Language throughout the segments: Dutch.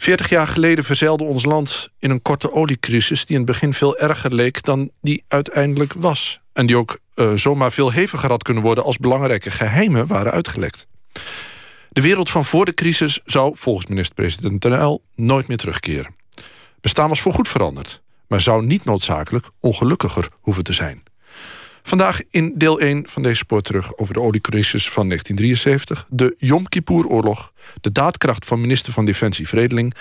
Veertig jaar geleden verzeilde ons land in een korte oliecrisis... die in het begin veel erger leek dan die uiteindelijk was. En die ook uh, zomaar veel heviger had kunnen worden... als belangrijke geheimen waren uitgelekt. De wereld van voor de crisis zou, volgens minister-president Tenel... nooit meer terugkeren. Bestaan was voorgoed veranderd... maar zou niet noodzakelijk ongelukkiger hoeven te zijn. Vandaag in deel 1 van deze spoor terug over de oliecrisis van 1973... de Yom Kippur-oorlog, de daadkracht van minister van Defensie Vredeling...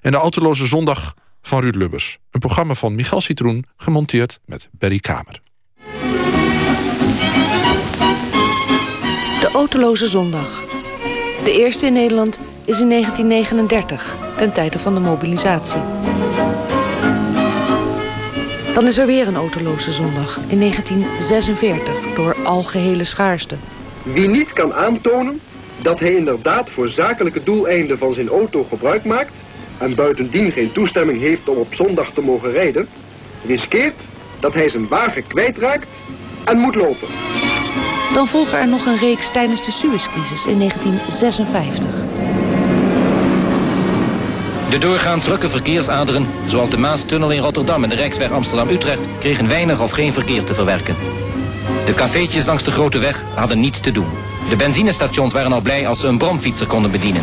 en de autoloze zondag van Ruud Lubbers. Een programma van Michel Citroen, gemonteerd met Berry Kamer. De autoloze zondag. De eerste in Nederland is in 1939, ten tijde van de mobilisatie. Dan is er weer een autoloze zondag in 1946 door algehele schaarste. Wie niet kan aantonen dat hij inderdaad voor zakelijke doeleinden van zijn auto gebruik maakt... en buitendien geen toestemming heeft om op zondag te mogen rijden... riskeert dat hij zijn wagen kwijtraakt en moet lopen. Dan volgen er nog een reeks tijdens de Suezcrisis in 1956. De doorgaans drukke verkeersaderen, zoals de Maastunnel in Rotterdam en de Rijksweg Amsterdam-Utrecht, kregen weinig of geen verkeer te verwerken. De cafeetjes langs de grote weg hadden niets te doen. De benzinestations waren al blij als ze een bromfietser konden bedienen.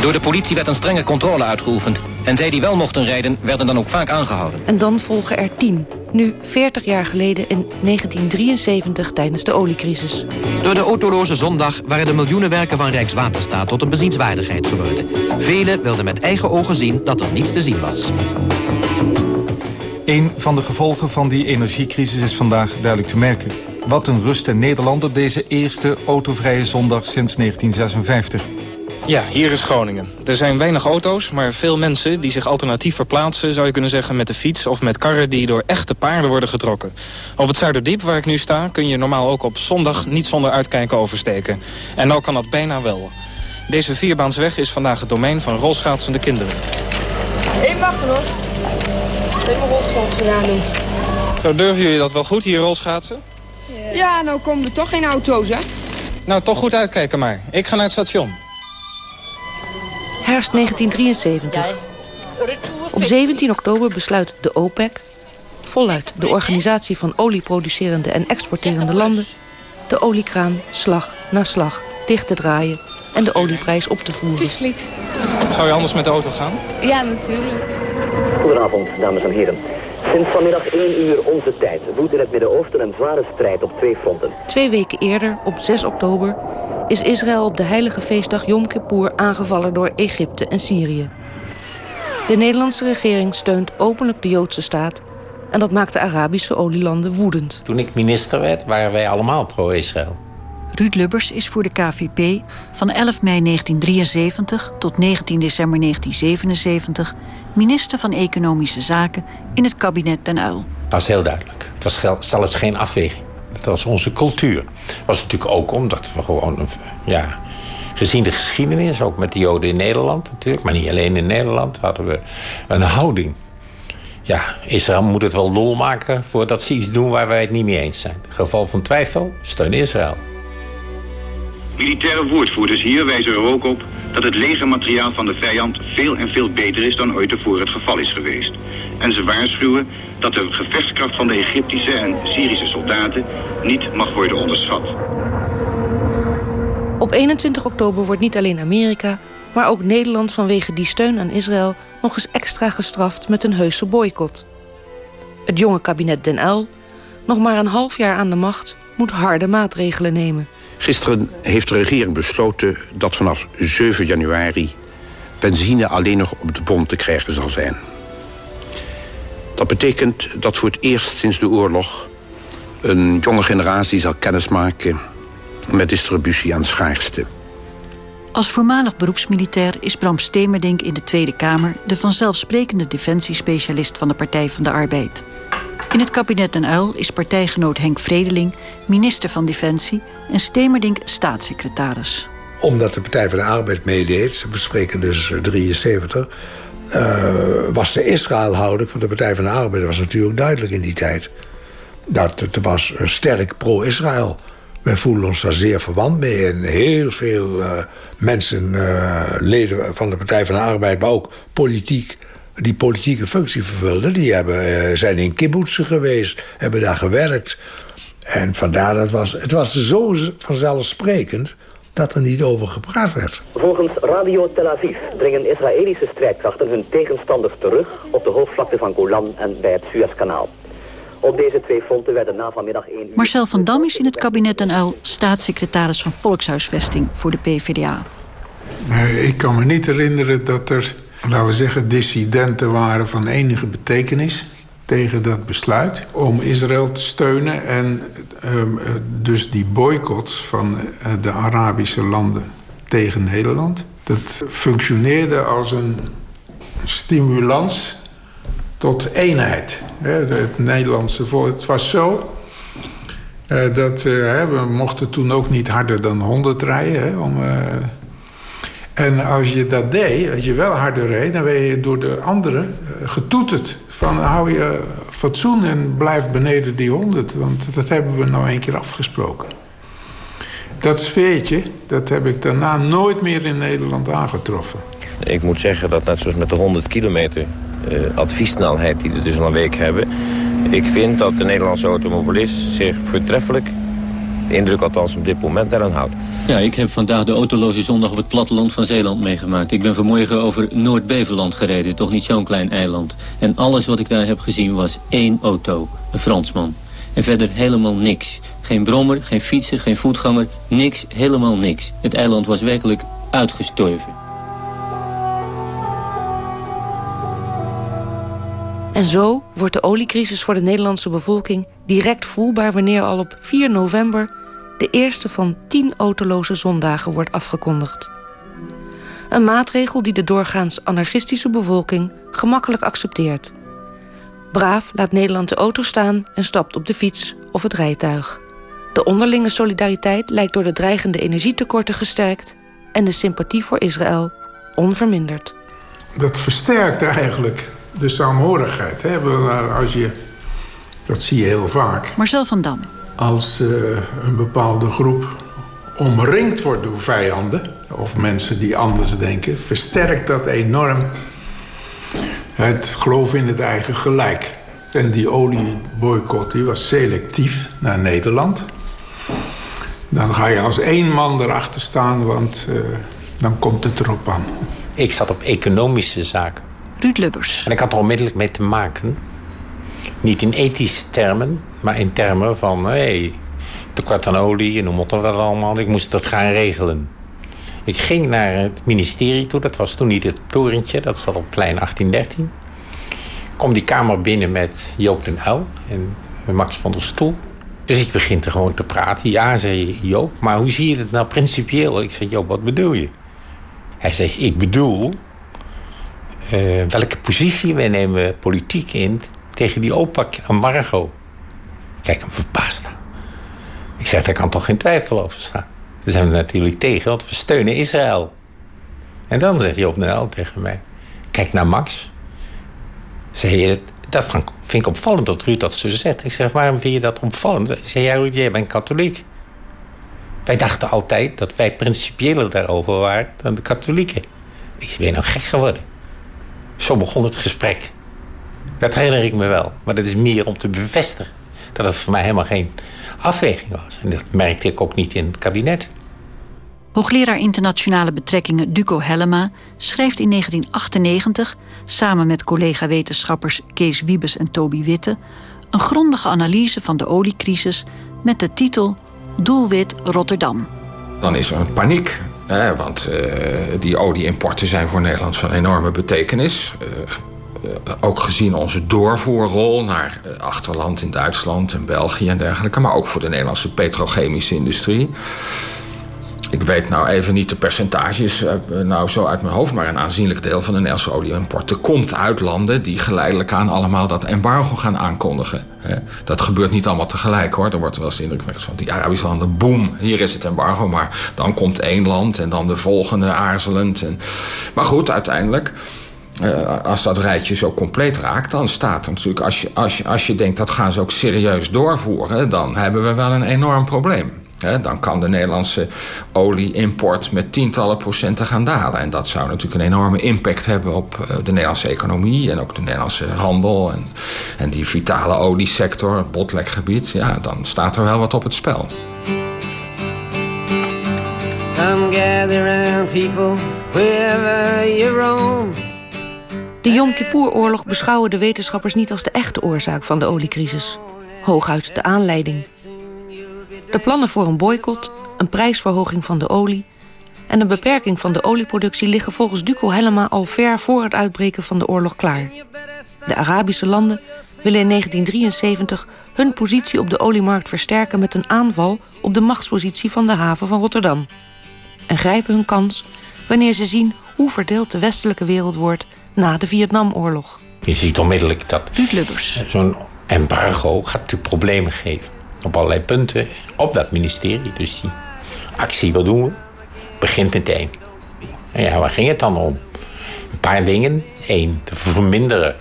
Door de politie werd een strenge controle uitgeoefend. En zij die wel mochten rijden, werden dan ook vaak aangehouden. En dan volgen er tien. Nu 40 jaar geleden in 1973 tijdens de oliecrisis. Door de autoloze zondag waren de miljoenenwerken van Rijkswaterstaat tot een bezienswaardigheid geworden. Velen wilden met eigen ogen zien dat er niets te zien was. Een van de gevolgen van die energiecrisis is vandaag duidelijk te merken. Wat een rust in Nederland op deze eerste autovrije zondag sinds 1956. Ja, hier is Groningen. Er zijn weinig auto's, maar veel mensen die zich alternatief verplaatsen... zou je kunnen zeggen met de fiets of met karren die door echte paarden worden getrokken. Op het Zuiderdiep, waar ik nu sta, kun je normaal ook op zondag... niet zonder uitkijken oversteken. En nou kan dat bijna wel. Deze vierbaansweg is vandaag het domein van rolschaatsende kinderen. Even wachten hoor. Even rolschaats gedaan doen. Zo, durven jullie dat wel goed, hier rolschaatsen? Ja, nou komen er toch geen auto's, hè? Nou, toch goed uitkijken maar. Ik ga naar het station. Herfst 1973. Op 17 oktober besluit de OPEC, voluit de Organisatie van Olieproducerende en Exporterende Landen, de oliekraan slag na slag dicht te draaien en de olieprijs op te voeren. Visvliet. Zou je anders met de auto gaan? Ja, natuurlijk. Goedenavond, dames en heren. Sinds vanmiddag 1 uur onze tijd woedt in het Midden-Oosten een zware strijd op twee fronten. Twee weken eerder, op 6 oktober, is Israël op de heilige feestdag Yom Kippur aangevallen door Egypte en Syrië. De Nederlandse regering steunt openlijk de Joodse staat en dat maakt de Arabische olielanden woedend. Toen ik minister werd, waren wij allemaal pro-Israël. Ruud Lubbers is voor de KVP van 11 mei 1973 tot 19 december 1977 minister van Economische Zaken in het kabinet Den Uyl. Dat was heel duidelijk. Het was zelfs geen afweging. Dat was onze cultuur. Dat was natuurlijk ook omdat we gewoon, ja, gezien de geschiedenis, ook met de Joden in Nederland natuurlijk, maar niet alleen in Nederland, hadden we een houding. Ja, Israël moet het wel lol maken voordat ze iets doen waar wij het niet mee eens zijn. In geval van twijfel, steun Israël. Militaire woordvoerders hier wijzen er ook op dat het legermateriaal van de vijand veel en veel beter is dan ooit tevoren het geval is geweest. En ze waarschuwen dat de gevechtskracht van de Egyptische en Syrische soldaten niet mag worden onderschat. Op 21 oktober wordt niet alleen Amerika, maar ook Nederland vanwege die steun aan Israël nog eens extra gestraft met een heuse boycott. Het jonge kabinet Den Uyl, nog maar een half jaar aan de macht, moet harde maatregelen nemen. Gisteren heeft de regering besloten dat vanaf 7 januari benzine alleen nog op de bom te krijgen zal zijn. Dat betekent dat voor het eerst sinds de oorlog een jonge generatie zal kennismaken met distributie aan schaarste. Als voormalig beroepsmilitair is Bram Stemerdink in de Tweede Kamer de vanzelfsprekende defensiespecialist van de Partij van de Arbeid. In het kabinet Den Uil is partijgenoot Henk Vredeling minister van Defensie en Stemerdink staatssecretaris. Omdat de Partij van de Arbeid meedeed, we spreken dus 73, uh, was de Israëlhouding van de Partij van de Arbeid was natuurlijk duidelijk in die tijd. Dat het was sterk pro-Israël. Wij voelen ons daar zeer verwant mee. En heel veel uh, mensen, uh, leden van de Partij van de Arbeid... maar ook politiek, die politieke functie vervulden... die hebben, zijn in kibbutzen geweest, hebben daar gewerkt. En vandaar, dat was, het was zo vanzelfsprekend dat er niet over gepraat werd. Volgens Radio Tel Aviv dringen Israëlische strijdkrachten hun tegenstanders terug... op de hoofdvlakte van Golan en bij het Suezkanaal. Op deze twee fronten werden na vanmiddag 1 uur... Marcel van Dam is in het kabinet Uyl staatssecretaris van Volkshuisvesting voor de PvdA. Ik kan me niet herinneren dat er, laten we zeggen, dissidenten waren van enige betekenis tegen dat besluit om Israël te steunen en um, dus die boycott van uh, de Arabische landen tegen Nederland. Dat functioneerde als een stimulans tot eenheid. Het Nederlandse volk. Het was zo uh, dat we mochten toen ook niet harder dan 100 rijden. En als je dat deed, als je wel harder reed, dan werd je door de anderen getoeterd. Van hou je fatsoen en blijf beneden die 100. Want dat hebben we nou een keer afgesproken. Dat sfeertje, dat heb ik daarna nooit meer in Nederland aangetroffen. Ik moet zeggen dat net zoals met de 100 kilometer adviessnelheid die we dus al een week hebben... ik vind dat de Nederlandse automobilist zich voortreffelijk... de indruk althans op dit moment daaraan houdt. Ja, ik heb vandaag de autoloze zondag op het platteland van Zeeland meegemaakt. Ik ben vanmorgen over Noord-Beverland gereden, toch niet zo'n klein eiland. En alles wat ik daar heb gezien was één auto, een Fransman. En verder helemaal niks. Geen brommer, geen fietser, geen voetganger, niks, helemaal niks. Het eiland was werkelijk uitgestorven. En zo wordt de oliecrisis voor de Nederlandse bevolking direct voelbaar wanneer al op 4 november de eerste van 10 autoloze zondagen wordt afgekondigd. Een maatregel die de doorgaans anarchistische bevolking gemakkelijk accepteert. Braaf laat Nederland de auto staan en stapt op de fiets of het rijtuig. De onderlinge solidariteit lijkt door de dreigende energietekorten gesterkt en de sympathie voor Israël onverminderd. Dat versterkt eigenlijk de saamhorigheid. Hè? Als je, dat zie je heel vaak. Marcel van Dam. Als uh, een bepaalde groep omringd wordt door vijanden... of mensen die anders denken... versterkt dat enorm het geloof in het eigen gelijk. En die olieboycott die was selectief naar Nederland. Dan ga je als één man erachter staan, want uh, dan komt het erop aan. Ik zat op economische zaken. Ruud Lubbers. En ik had er onmiddellijk mee te maken. Niet in ethische termen, maar in termen van... hé, hey, tekort aan olie, je noemt dat allemaal. Ik moest dat gaan regelen. Ik ging naar het ministerie toe. Dat was toen niet het torentje. Dat zat op plein 1813. Ik kom die kamer binnen met Joop den Uyl en Max van der Stoel. Dus ik begin er gewoon te praten. Ja, zei Joop, maar hoe zie je het nou principieel? Ik zei, Joop, wat bedoel je? Hij zei, ik bedoel uh, welke positie wij nemen politiek in tegen die OPAC-embargo. Kijk hem verbaasd. Ik zeg, daar kan toch geen twijfel over staan. Daar zijn we natuurlijk tegen, want we steunen Israël. En dan zegt Joop Nel tegen mij... Kijk naar Max. Zeg je, dat vind ik opvallend dat Ruud dat zo zegt. Ik zeg, waarom vind je dat opvallend? Zeg jij, Ruud, jij bent katholiek. Wij dachten altijd dat wij principiëler daarover waren dan de katholieken. Ik ben nou gek geworden. Zo begon het gesprek. Dat herinner ik me wel. Maar dat is meer om te bevestigen dat het voor mij helemaal geen afweging was. En dat merkte ik ook niet in het kabinet. Hoogleraar internationale betrekkingen Duco Hellema schrijft in 1998 samen met collega-wetenschappers Kees Wiebes en Toby Witte een grondige analyse van de oliecrisis met de titel Doelwit Rotterdam. Dan is er een paniek. Hè, want uh, die olieimporten zijn voor Nederland van enorme betekenis. Uh, uh, ook gezien onze doorvoerrol naar achterland in Duitsland en België en dergelijke. Maar ook voor de Nederlandse petrochemische industrie. Ik weet nou even niet de percentages nou zo uit mijn hoofd... maar een aanzienlijk deel van de Nederlandse olieimporten komt uit landen... die geleidelijk aan allemaal dat embargo gaan aankondigen. Dat gebeurt niet allemaal tegelijk hoor. Er wordt wel eens de indruk van die Arabische landen... boem, hier is het embargo, maar dan komt één land... en dan de volgende aarzelend. En... Maar goed, uiteindelijk... Uh, als dat rijtje zo compleet raakt, dan staat er natuurlijk... Als je, als, je, als je denkt dat gaan ze ook serieus doorvoeren... dan hebben we wel een enorm probleem. dan kan de Nederlandse olieimport met tientallen procenten gaan dalen. En dat zou natuurlijk een enorme impact hebben op eh, de Nederlandse economie en ook de Nederlandse handel en, en die vitale oliesector, het botlekgebied. Ja, dan staat er wel wat op het spel. Come gather around people wherever you roam. De Yom Kippur-oorlog beschouwen de wetenschappers niet als de echte oorzaak van de oliecrisis. Hooguit de aanleiding. De plannen voor een boycott, een prijsverhoging van de olie en een beperking van de olieproductie liggen volgens Duco helemaal al ver voor het uitbreken van de oorlog klaar. De Arabische landen willen in 1973 hun positie op de oliemarkt versterken met een aanval op de machtspositie van de haven van Rotterdam. En grijpen hun kans wanneer ze zien hoe verdeeld de westelijke wereld wordt na de Vietnamoorlog. Je ziet onmiddellijk dat zo'n embargo gaat natuurlijk problemen geven. Op allerlei punten op dat ministerie. Dus die actie, wat doen we? Begint meteen. En ja, waar ging het dan om? Een paar dingen. Eén, te verminderen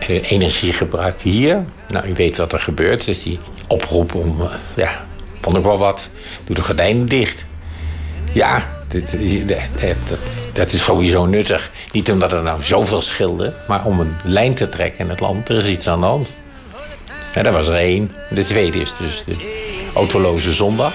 eh, energiegebruik hier. Nou, u weet wat er gebeurt. Dus die oproep om, uh, ja, vond ik wel wat. Doe de gordijnen dicht. Ja, dat, dat, dat, is sowieso nuttig. Niet omdat er nou zoveel schilde, maar om een lijn te trekken in het land. Er is iets aan de hand. Ja, dat was er één. De tweede is dus de autoloze zondag.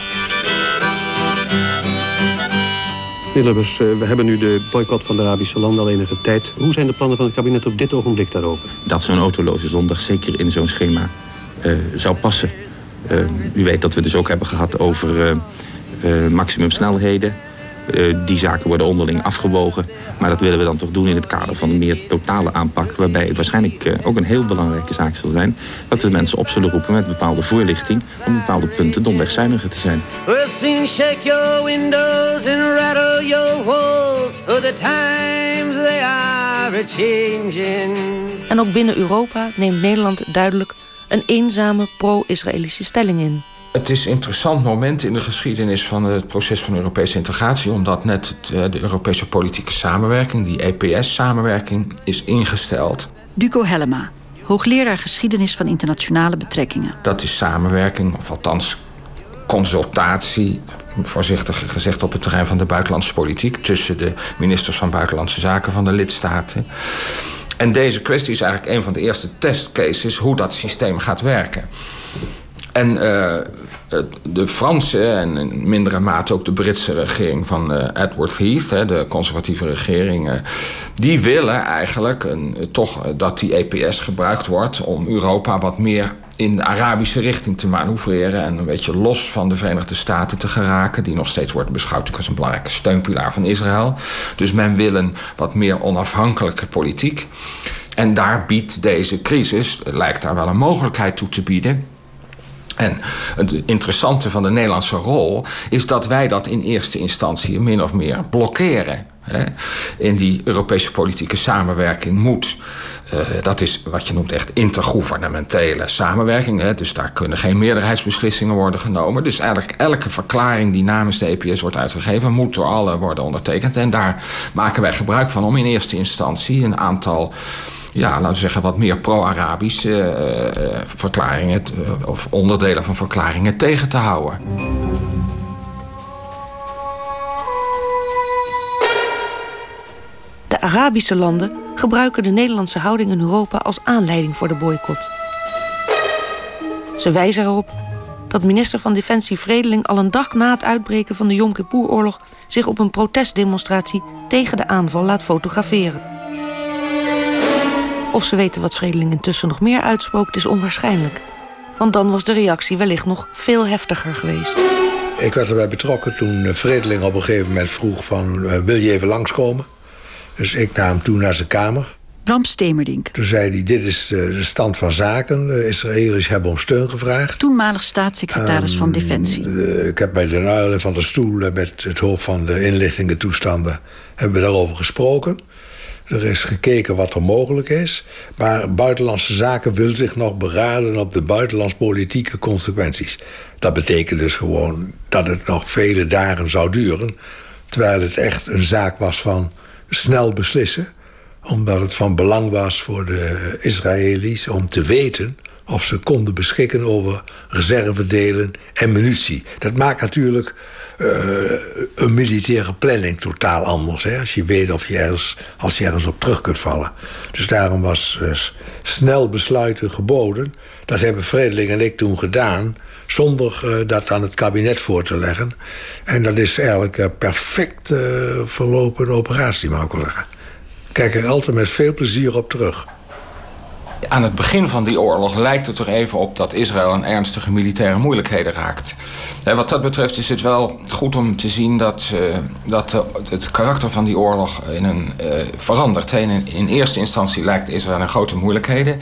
Meneer Lubbers, eh, we hebben nu de boycott van de Arabische landen al enige tijd. Hoe zijn de plannen van het kabinet op dit ogenblik daarover? Dat zo'n autoloze zondag zeker in zo'n schema uh, zou passen. Uh, u weet dat we dus ook hebben gehad over maximumsnelheden. Uh, die zaken worden onderling afgewogen. Maar dat willen we dan toch doen in het kader van een meer totale aanpak. Waarbij het waarschijnlijk uh, ook een heel belangrijke zaak zal zijn. Dat we mensen op zullen roepen met bepaalde voorlichting. Om bepaalde punten domweg zuiniger te zijn. We'll soon shake your windows and rattle your walls. For the times they are changing. En ook binnen Europa neemt Nederland duidelijk een eenzame pro-Israëlische stelling in. Het is een interessant moment in de geschiedenis van het proces van Europese integratie, omdat net eh, de Europese politieke samenwerking, die EPS-samenwerking, is ingesteld. Duco Hellema, hoogleraar geschiedenis van internationale betrekkingen. Dat is samenwerking, of althans consultatie, voorzichtig gezegd op het terrein van de buitenlandse politiek, tussen de ministers van Buitenlandse Zaken van de lidstaten. En deze kwestie is eigenlijk een van de eerste testcases hoe dat systeem gaat werken. En uh, de Franse en in mindere mate ook de Britse regering van uh, Edward Heath, de conservatieve regering, die willen eigenlijk een, toch dat die EPS gebruikt wordt om Europa wat meer in de Arabische richting te manoeuvreren en een beetje los van de Verenigde Staten te geraken, die nog steeds worden beschouwd als een belangrijke steunpilaar van Israël. Dus men wil een wat meer onafhankelijke politiek. En daar biedt deze crisis, lijkt daar wel een mogelijkheid toe te bieden. En het interessante van de Nederlandse rol is dat wij dat in eerste instantie min of meer blokkeren. In die Europese politieke samenwerking moet. Uh, dat is wat je noemt echt intergouvernementele samenwerking. Dus daar kunnen geen meerderheidsbeslissingen worden genomen. Dus eigenlijk elke verklaring die namens de EPS wordt uitgegeven, moet door alle worden ondertekend. En daar maken wij gebruik van om in eerste instantie een aantal ja, laten we zeggen, wat meer pro-Arabische uh, verklaringen of onderdelen van verklaringen tegen te houden. De Arabische landen gebruiken de Nederlandse houding in Europa als aanleiding voor de boycott. Ze wijzen erop dat minister van Defensie Vredeling al een dag na het uitbreken van de Yom Kippur-oorlog zich op een protestdemonstratie tegen de aanval laat fotograferen. Of ze weten wat Vredeling intussen nog meer uitspookt, is onwaarschijnlijk. Want dan was de reactie wellicht nog veel heftiger geweest. Ik werd erbij betrokken toen eh, Vredeling op een gegeven moment vroeg van... Uh, wil je even langskomen? Dus ik nam hem toen naar zijn kamer. Bram Stemerdink. Toen zei hij, dit is de stand van zaken. De Israëli's hebben om steun gevraagd. Toenmalig staatssecretaris van Defensie. ik heb bij de Nuilen van de Stoel... met het hoofd van de inlichtingen toestanden... hebben we daarover gesproken. Er is gekeken wat er mogelijk is. Maar Buitenlandse Zaken wil zich nog beraden op de buitenlandspolitieke consequenties. Dat betekent dus gewoon dat het nog vele dagen zou duren. Terwijl het echt een zaak was van snel beslissen. Omdat het van belang was voor de Israëli's om te weten of ze konden beschikken over reservedelen en munitie. Dat maakt natuurlijk uh, een militaire planning totaal anders. Hè? Als je weet of je ergens, als je ergens op terug kunt vallen. Dus daarom was uh, snel besluiten geboden. Dat hebben Vredeling en ik toen gedaan zonder uh, dat aan het kabinet voor te leggen. En dat is eigenlijk een perfect verlopen operatie, mag ik wel zeggen. Kijk er altijd met veel plezier op terug. Aan het begin van die oorlog lijkt het er even op dat Israël een ernstige militaire moeilijkheden raakt. wat dat betreft is het wel goed om te zien dat, uh, dat het karakter van die oorlog in een, uh, verandert. In, in eerste instantie lijkt Israël in grote moeilijkheden.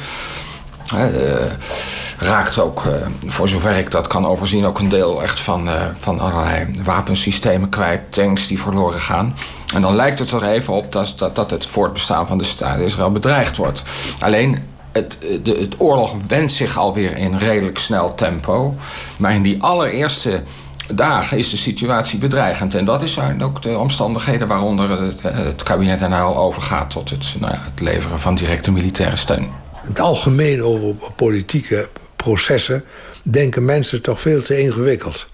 raakt ook, voor zover ik dat kan overzien, ook een deel echt van, van allerlei wapensystemen kwijt, tanks die verloren gaan. En dan lijkt het er even op dat, dat, dat het voortbestaan van de staat Israël bedreigd wordt. Alleen het, de, het oorlog wendt zich alweer in redelijk snel tempo. Maar in die allereerste dagen is de situatie bedreigend. En dat zijn ook de omstandigheden waaronder het, het kabinet daarna al overgaat tot het, nou ja, het leveren van directe militaire steun. In het algemeen over politieke processen denken mensen toch veel te ingewikkeld.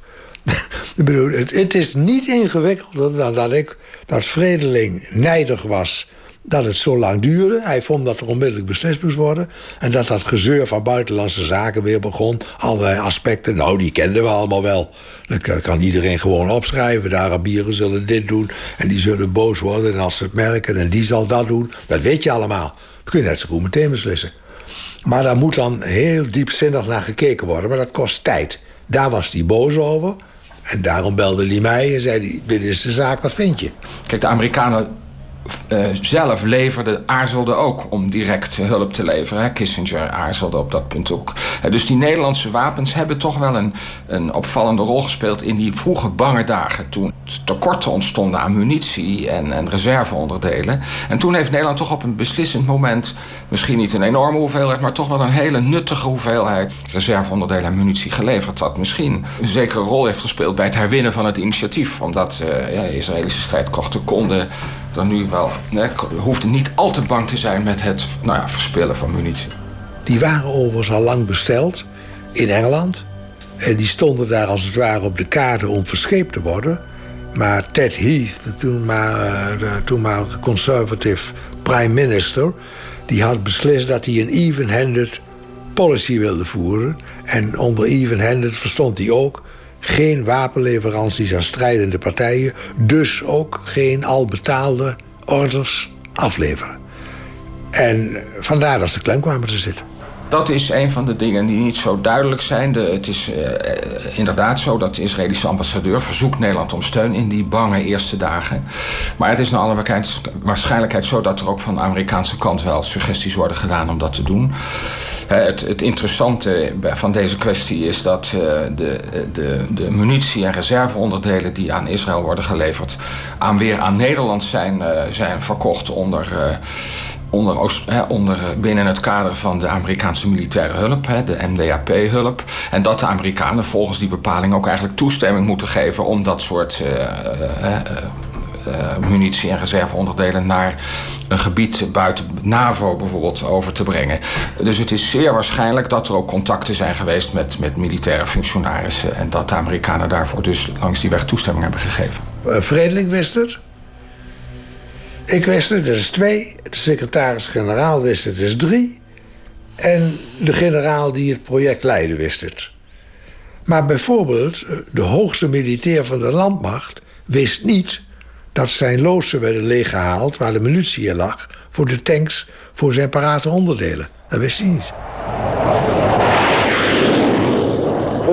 ik bedoel, het, het, is niet ingewikkelder dan dat ik dat Vredeling nijdig was dat het zo lang duurde. Hij vond dat er onmiddellijk beslist moest worden. En dat dat gezeur van buitenlandse zaken weer begon. Allerlei aspecten, nou, die kenden we allemaal wel. Dat kan iedereen gewoon opschrijven. De Arabieren zullen dit doen en die zullen boos worden. En als ze het merken en die zal dat doen. Dat weet je allemaal. Dat kun je net zo goed meteen beslissen. Maar daar moet dan heel diepzinnig naar gekeken worden. Maar dat kost tijd. Daar was hij boos over. En daarom belde hij mij en zei dit is de zaak, wat vind je? Kijk, de Amerikanen uh, zelf leverde, aarzelde ook om direct hulp te leveren. Hè. Kissinger aarzelde op dat punt ook. Uh, dus die Nederlandse wapens hebben toch wel een, een opvallende rol gespeeld in die vroege bange dagen. Toen tekorten ontstonden aan munitie en, en reserveonderdelen. En toen heeft Nederland toch op een beslissend moment, misschien niet een enorme hoeveelheid, maar toch wel een hele nuttige hoeveelheid reserveonderdelen en munitie geleverd. Dat misschien een zekere rol heeft gespeeld bij het herwinnen van het initiatief. Omdat uh, ja, Israëlische strijdkrachten konden dan nu wel. Nee, hoefde niet al te bang te zijn met het nou ja, verspillen van munitie. Die waren overigens al lang besteld in Engeland. En die stonden daar als het ware op de kaart om verscheept te worden. Maar Ted Heath, de toenmalige de conservative prime minister... die had beslist dat hij een even-handed policy wilde voeren. En onder even-handed verstond hij ook geen wapenleveranties aan strijdende partijen, dus ook geen al betaalde orders afleveren. En vandaar dat ze klem kwamen te zitten. Dat is een van de dingen die niet zo duidelijk zijn. De, het is uh, inderdaad zo dat de Israëlische ambassadeur verzoekt Nederland om steun in die bange eerste dagen. Maar het is naar alle waarschijnlijkheid zo dat er ook van de Amerikaanse kant wel suggesties worden gedaan om dat te doen. Uh, het, het, interessante van deze kwestie is dat de, de, de munitie en reserveonderdelen die aan Israël worden geleverd, aan weer aan Nederland zijn, zijn verkocht onder onder, onder, eh, binnen het kader van de Amerikaanse militaire hulp, de MDAP-hulp. En dat de Amerikanen volgens die bepaling ook eigenlijk toestemming moeten geven om dat soort uh, uh, munitie en reserveonderdelen naar een gebied buiten NAVO bijvoorbeeld over te brengen. Dus het is zeer waarschijnlijk dat er ook contacten zijn geweest met, met militaire functionarissen en dat de Amerikanen daarvoor dus langs die weg toestemming hebben gegeven. Vredeling wist het? Ik wist het, dat is twee. De secretaris-generaal wist het, dat is drie. En de generaal die het project leidde wist het. Maar bijvoorbeeld, de hoogste militair van de landmacht wist niet dat zijn loodsen werden leeggehaald waar de munitie in lag voor de tanks voor zijn parate onderdelen. Dat wist hij niet.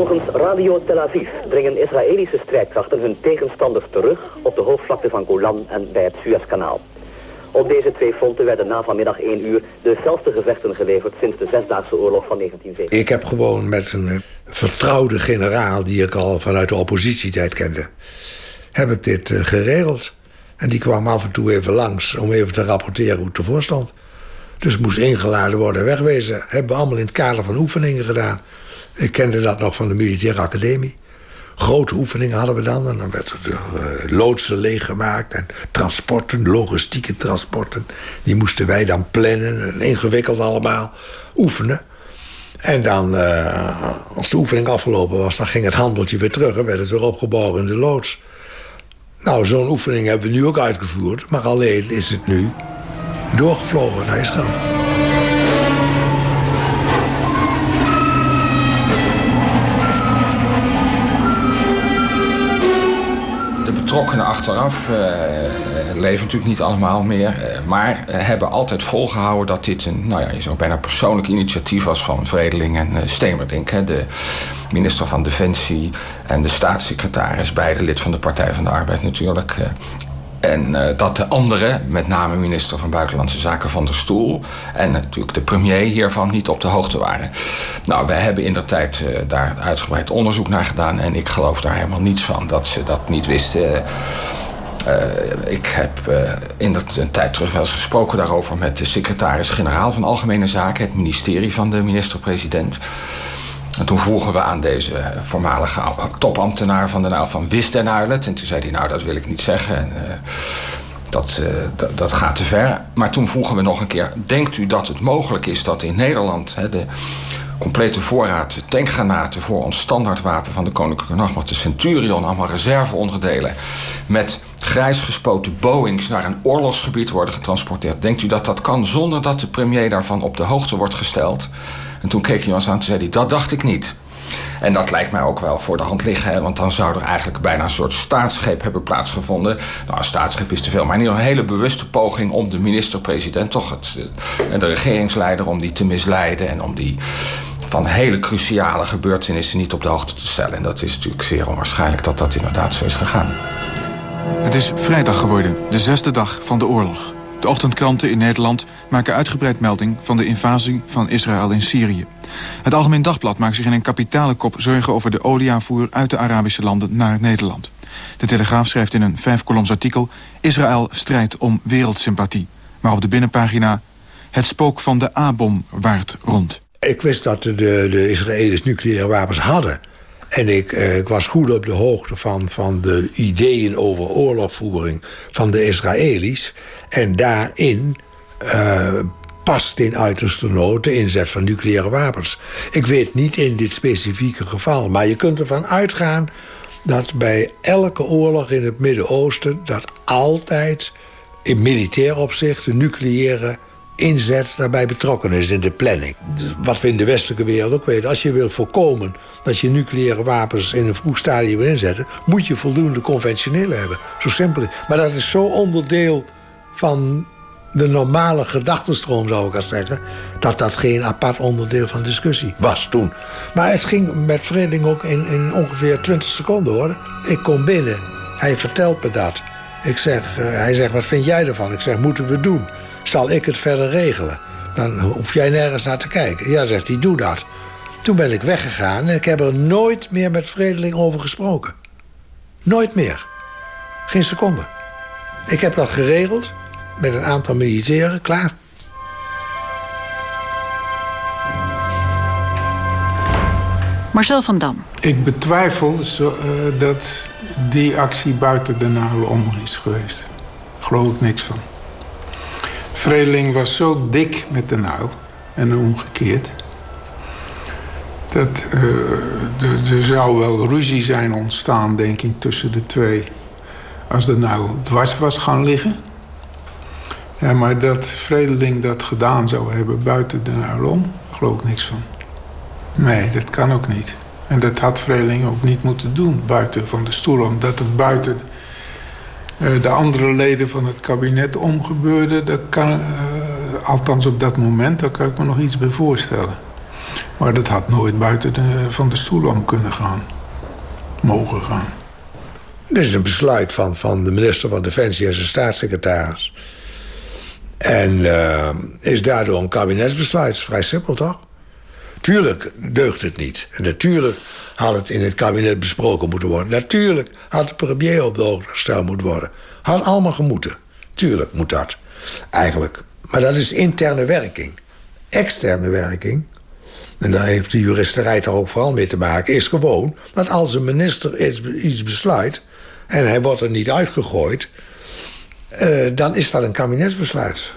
Volgens Radio Tel Aviv dringen Israëlische strijdkrachten hun tegenstanders terug op de hoofdvlakte van Golan en bij het Suezkanaal. Op deze twee fronten werden na vanmiddag 1 uur de gevechten geleverd sinds de Zesdaagse Oorlog van 1907. Ik heb gewoon met een vertrouwde generaal die ik al vanuit de oppositietijd kende, heb ik dit uh, geregeld. En die kwam af en toe even langs om even te rapporteren hoe het ervoor stond. Dus moest ingeladen worden en wegwezen. Hebben we allemaal in het kader van oefeningen gedaan. Ik kende dat nog van de militaire academie. Grote oefeningen hadden we dan. En dan werd er uh, loodsen leeggemaakt. En transporten, logistieke transporten. Die moesten wij dan plannen. En ingewikkeld allemaal. Oefenen. En dan, uh, als de oefening afgelopen was, dan ging het handeltje weer terug en werd het weer opgebouwd in de loods. Nou, zo'n oefening hebben we nu ook uitgevoerd, maar alleen is het nu doorgevlogen naar Israël. Betrokkenen achteraf uh, leven natuurlijk niet allemaal meer. Uh, maar hebben altijd volgehouden dat dit een, nou ja, je zou bijna persoonlijk initiatief was van Vredeling en uh, Stemerdink. Hè, de minister van Defensie en de staatssecretaris, beide lid van de Partij van de Arbeid natuurlijk. En uh, dat de anderen, met name minister van Buitenlandse Zaken van der Stoel en natuurlijk de premier hiervan niet op de hoogte waren. Nou, wij hebben in der tijd uh, daar uitgebreid onderzoek naar gedaan en ik geloof daar helemaal niets van dat ze dat niet wisten. Uh, ik heb in dat, een tijd terug wel eens gesproken daarover met de secretaris-generaal van Algemene Zaken, het ministerie van de minister-president. En toen vroegen we aan deze voormalige topambtenaar van de NAUW van wist Uilet? En toen zei hij, nou dat wil ik niet zeggen. En, uh, dat, uh, dat, dat, gaat te ver. Maar toen vroegen we nog een keer, denkt u dat het mogelijk is dat in Nederland hè, de complete voorraad tankgranaten voor ons standaardwapen van de Koninklijke Nachtmacht, de Centurion, allemaal reserveonderdelen, met grijs gespoten Boeings naar een oorlogsgebied worden getransporteerd. Denkt u dat dat kan zonder dat de premier daarvan op de hoogte wordt gesteld? En toen keek hij ons aan en zei hij, dat dacht ik niet. En dat lijkt mij ook wel voor de hand liggen, want dan zou er eigenlijk bijna een soort staatsgreep hebben plaatsgevonden. Nou, een staatsgreep is te veel, maar in ieder geval een hele bewuste poging om de minister-president, toch het, de regeringsleider, om die te misleiden en om die van hele cruciale gebeurtenissen niet op de hoogte te stellen. En dat is natuurlijk zeer onwaarschijnlijk dat dat inderdaad zo is gegaan. Het is vrijdag geworden, de zesde dag van de oorlog. De ochtendkranten in Nederland maken uitgebreid melding van de invasie van Israël in Syrië. Het Algemeen Dagblad maakt zich in een kapitale kop zorgen over de olieaanvoer uit de Arabische landen naar Nederland. De Telegraaf schrijft in een vijfkoloms artikel Israël strijdt om wereldsympathie. Maar op de binnenpagina het spook van de A-bom waart rond. Ik wist dat de, de Israëli's nucleaire wapens hadden. En ik, eh, ik, was goed op de hoogte van, van de ideeën over oorlogvoering van de Israëli's. En daarin uh, past in uiterste nood de inzet van nucleaire wapens. Ik weet niet in dit specifieke geval, maar je kunt ervan uitgaan dat bij elke oorlog in het Midden-Oosten dat altijd in militair opzicht de nucleaire inzet daarbij betrokken is in de planning. Wat we in de westelijke wereld ook weten. Als je wilt voorkomen dat je nucleaire wapens in een vroeg stadium wil inzetten... moet je voldoende conventionele hebben. Zo simpel Maar dat is zo onderdeel van de normale gedachtenstroom, zou ik al zeggen... dat dat geen apart onderdeel van discussie was toen. Maar het ging met Vredeling ook in, in ongeveer 20 seconden, hoor. Ik kom binnen, hij vertelt me dat. Ik zeg, uh, hij zegt, wat vind jij ervan? Ik zeg, moeten we doen? Zal ik het verder regelen? Dan hoef jij nergens naar te kijken. Ja, zegt hij, doe dat. Toen ben ik weggegaan en ik heb er nooit meer met Vredeling over gesproken. Nooit meer. Geen seconde. Ik heb dat geregeld met een aantal militairen, klaar. Marcel van Dam. Ik betwijfel zo, uh, dat die actie buiten de nagel om is geweest. Daar geloof ik niks van. Vredeling was zo dik met de nauw en omgekeerd. Dat uh, er zou wel ruzie zijn ontstaan, denk ik, tussen de twee. Als de nou dwars was gaan liggen. Ja, maar dat Vredeling dat gedaan zou hebben buiten de om, geloof ik niks van. Nee, dat kan ook niet. En dat had Vredeling ook niet moeten doen, buiten van de stoel. Omdat het buiten uh, de andere leden van het kabinet omgebeurde... Dat kan, uh, althans op dat moment, daar kan ik me nog iets bij voorstellen. Maar dat had nooit buiten van de stoel om kunnen gaan. Mogen gaan. Dit is een besluit van, van de minister van Defensie en zijn staatssecretaris. En uh, is daardoor een kabinetsbesluit. Vrij simpel, toch? Tuurlijk deugt het niet. Natuurlijk had het in het kabinet besproken moeten worden. Natuurlijk had de premier op de hoogte gesteld moeten worden. Had allemaal gemoeten. Tuurlijk moet dat. Eigenlijk. Maar dat is interne werking. Externe werking, en daar heeft de juristerij toch ook vooral mee te maken... is gewoon dat als een minister iets besluit... en hij wordt er niet uitgegooid... Uh, dan is dat een kabinetsbesluit.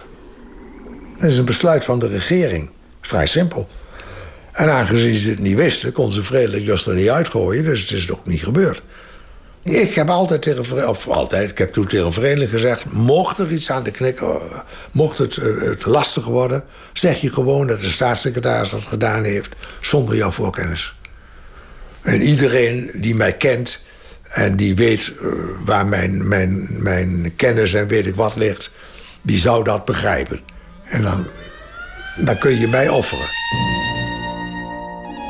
Dat is een besluit van de regering. Vrij simpel. En aangezien ze het niet wisten, kon ze vredelijk dus er niet uitgooien. Dus het is ook niet gebeurd. Ik heb altijd tegen, of altijd, ik heb toen tegen gezegd... mocht er iets aan de knik, eh, mocht het, eh, het lastig worden... zeg je gewoon dat de staatssecretaris dat gedaan heeft... zonder jouw voorkennis. En iedereen die mij kent en die weet eh, waar mijn, mijn, mijn kennis en weet ik wat ligt... die zou dat begrijpen. En dan, dan kun je mij offeren.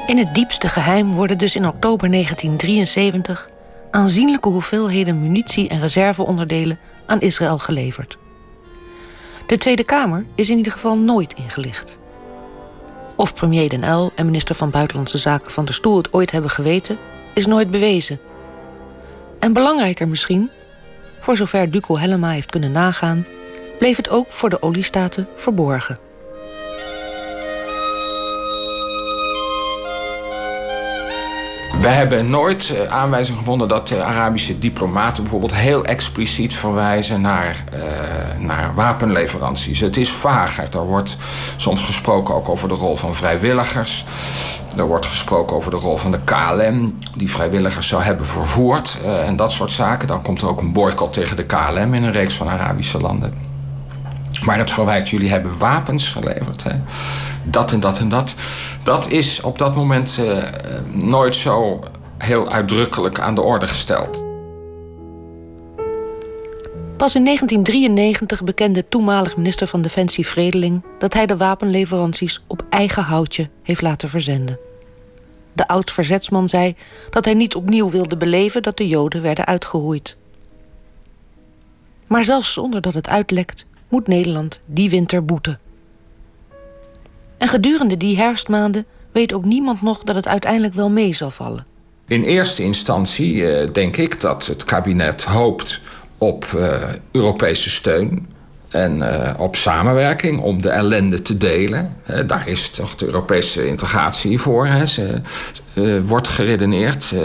In het diepste geheim worden dus in oktober 1973 aanzienlijke hoeveelheden munitie en reserveonderdelen aan Israël geleverd. De Tweede Kamer is in ieder geval nooit ingelicht. Of premier Den Uyl en minister van Buitenlandse Zaken Van der Stoel het ooit hebben geweten, is nooit bewezen. En belangrijker misschien, voor zover Duco Hellema heeft kunnen nagaan, bleef het ook voor de oliestaten verborgen. Wij hebben nooit uh, aanwijzing gevonden dat de Arabische diplomaten bijvoorbeeld heel expliciet verwijzen naar, uh, naar wapenleveranties. Het is vager. Er wordt soms gesproken ook over de rol van vrijwilligers. Er wordt gesproken over de rol van de KLM, die vrijwilligers zou hebben vervoerd en dat soort zaken. Dan komt er ook een boycott tegen de KLM in een reeks van Arabische landen. Maar dat verwijt, jullie hebben wapens geleverd. Hè? Dat en dat en dat. Dat is op dat moment uh, nooit zo heel uitdrukkelijk aan de orde gesteld. Pas in 1993 bekende toenmalig minister van Defensie Vredeling dat hij de wapenleveranties op eigen houtje heeft laten verzenden. De oud-verzetsman zei dat hij niet opnieuw wilde beleven dat de Joden werden uitgeroeid. Maar zelfs zonder dat het uitlekt, moet Nederland die winter boeten. En gedurende die herfstmaanden weet ook niemand nog dat het uiteindelijk wel mee zal vallen. In eerste instantie uh, denk ik dat het kabinet hoopt op uh, Europese steun en uh, op samenwerking om de ellende te delen. daar is toch de Europese integratie voor. Hè. Ze, uh, wordt geredeneerd. Uh,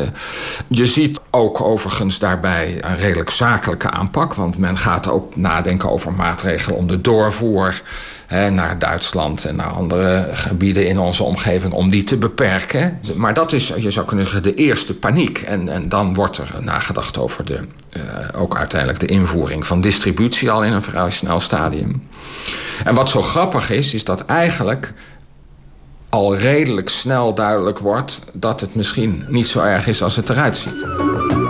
je ziet ook overigens daarbij een redelijk zakelijke aanpak. Want men gaat ook nadenken over maatregelen om de doorvoer hè, naar Duitsland en naar andere gebieden in onze omgeving om die te beperken. Maar dat is, je zou kunnen zeggen, de eerste paniek. En, en dan wordt er nagedacht over de, uh, ook uiteindelijk de invoering van distributie al in een vrij snel stadium. En wat zo grappig is, is dat eigenlijk al redelijk snel duidelijk wordt dat het misschien niet zo erg is als het eruit ziet.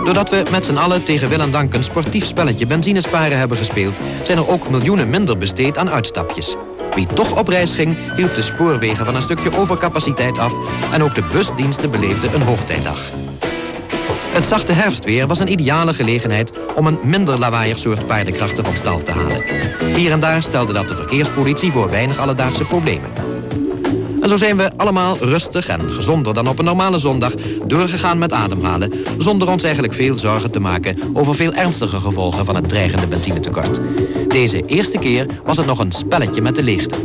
Doordat we met z'n allen tegen wil en dank een sportief spelletje benzinesparen hebben gespeeld, zijn er ook miljoenen minder besteed aan uitstapjes. Wie toch op reis ging, hield de spoorwegen van een stukje overcapaciteit af en ook de busdiensten beleefden een hoogtijdag. Het zachte herfstweer was een ideale gelegenheid om een minder lawaaiig soort paardenkrachten van stal te halen. Hier en daar stelde dat de verkeerspolitie voor weinig alledaagse problemen. En zo zijn we allemaal rustig en gezonder dan op een normale zondag doorgegaan met ademhalen, zonder ons eigenlijk veel zorgen te maken over veel ernstige gevolgen van het dreigende benzinetekort. Deze eerste keer was het nog een spelletje met de leegte.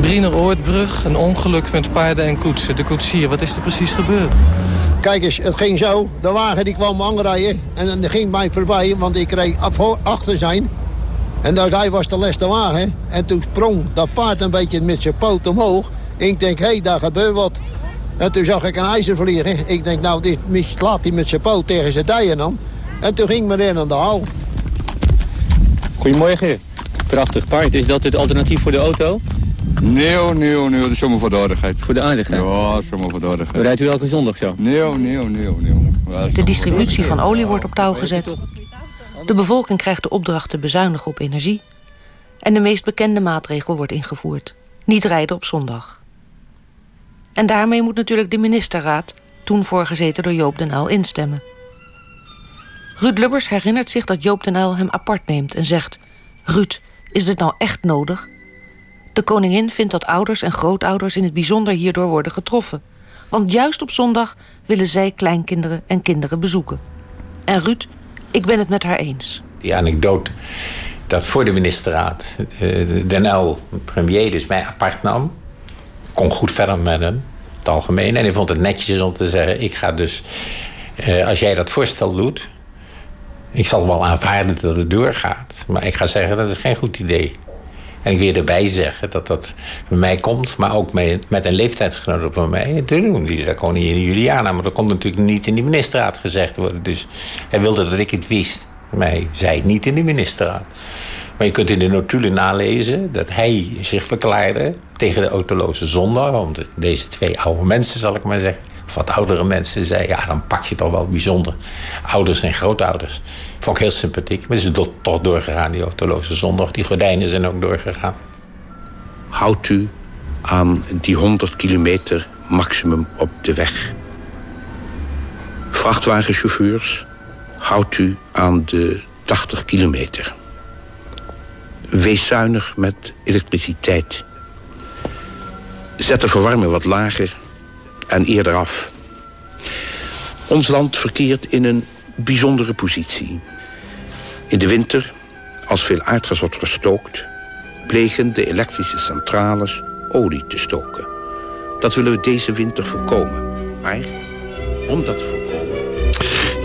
Briener-Oortbrug, een ongeluk met paarden en koetsen. De koetsier, wat is er precies gebeurd? Kijk eens, het ging zo. De wagen die kwam aanrijden en dan ging mij voorbij, want ik reed achter zijn. En daar hij was de leste wagen. En toen sprong dat paard een beetje met zijn poot omhoog. ik denk, hé, hey, daar gebeurt wat. En toen zag ik een ijzer vliegen. Ik denk, nou, dit slaat hij met zijn poot tegen zijn dijen aan. En toen ging meneer aan de haal. Goedemorgen. Prachtig paard. Is dat het alternatief voor de auto? Nee, nee, nee. Dat is zomaar voor de aardigheid. Voor de aardigheid? Ja, zomaar voor de aardigheid. Rijdt u elke zondag zo? Nee, nee, nee, nee. De distributie van olie wordt op touw gezet. De bevolking krijgt de opdracht te bezuinigen op energie. En de meest bekende maatregel wordt ingevoerd: niet rijden op zondag. En daarmee moet natuurlijk de ministerraad, toen voorgezeten door Joop den Uyl, instemmen. Ruud Lubbers herinnert zich dat Joop den Uyl hem apart neemt en zegt: Ruud, is dit nou echt nodig? De koningin vindt dat ouders en grootouders in het bijzonder hierdoor worden getroffen. Want juist op zondag willen zij kleinkinderen en kinderen bezoeken. En Ruud ik ben het met haar eens. Die anekdote dat voor de ministerraad eh, Den L, premier, dus mij apart nam. kon goed verder met hem, het algemeen. En hij vond het netjes om te zeggen... ik ga dus, eh, als jij dat voorstel doet... ik zal wel aanvaarden dat het doorgaat. Maar ik ga zeggen, dat is geen goed idee. En ik wil erbij zeggen dat dat bij mij komt, maar ook met, een leeftijdsgenoot van mij te doen. Die dat kon niet in Juliana, maar dat kon natuurlijk niet in die ministerraad gezegd worden. Dus hij wilde dat ik het wist. Maar hij zei het niet in de ministerraad. Maar je kunt in de notulen nalezen dat hij zich verklaarde tegen de autoloze zondag. Omdat deze twee oude mensen, zal ik maar zeggen, wat oudere mensen, zeiden: ja, dan pak je toch wel bijzonder. Ouders en grootouders. Vond ik heel sympathiek. Maar ze is toch doorgegaan, die autoloze zondag. Die gordijnen zijn ook doorgegaan. Houdt u aan die 100 kilometer maximum op de weg. Vrachtwagenchauffeurs, houdt u aan de 80 kilometer. Wees zuinig met elektriciteit. Zet de verwarming wat lager en eerder af. Ons land verkeert in een bijzondere positie. In de winter, als veel aardgas wordt gestookt... plegen de elektrische centrales olie te stoken. Dat willen we deze winter voorkomen. Maar om dat voorkomen...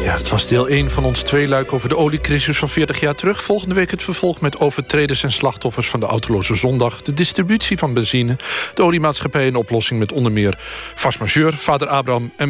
Ja, het was deel 1 van ons tweeluik over de oliecrisis van 40 jaar terug. Volgende week het vervolg met overtreders en slachtoffers van de autoloze zondag... de distributie van benzine, de oliemaatschappij in oplossing met onder meer vast majeur, vader Abraham en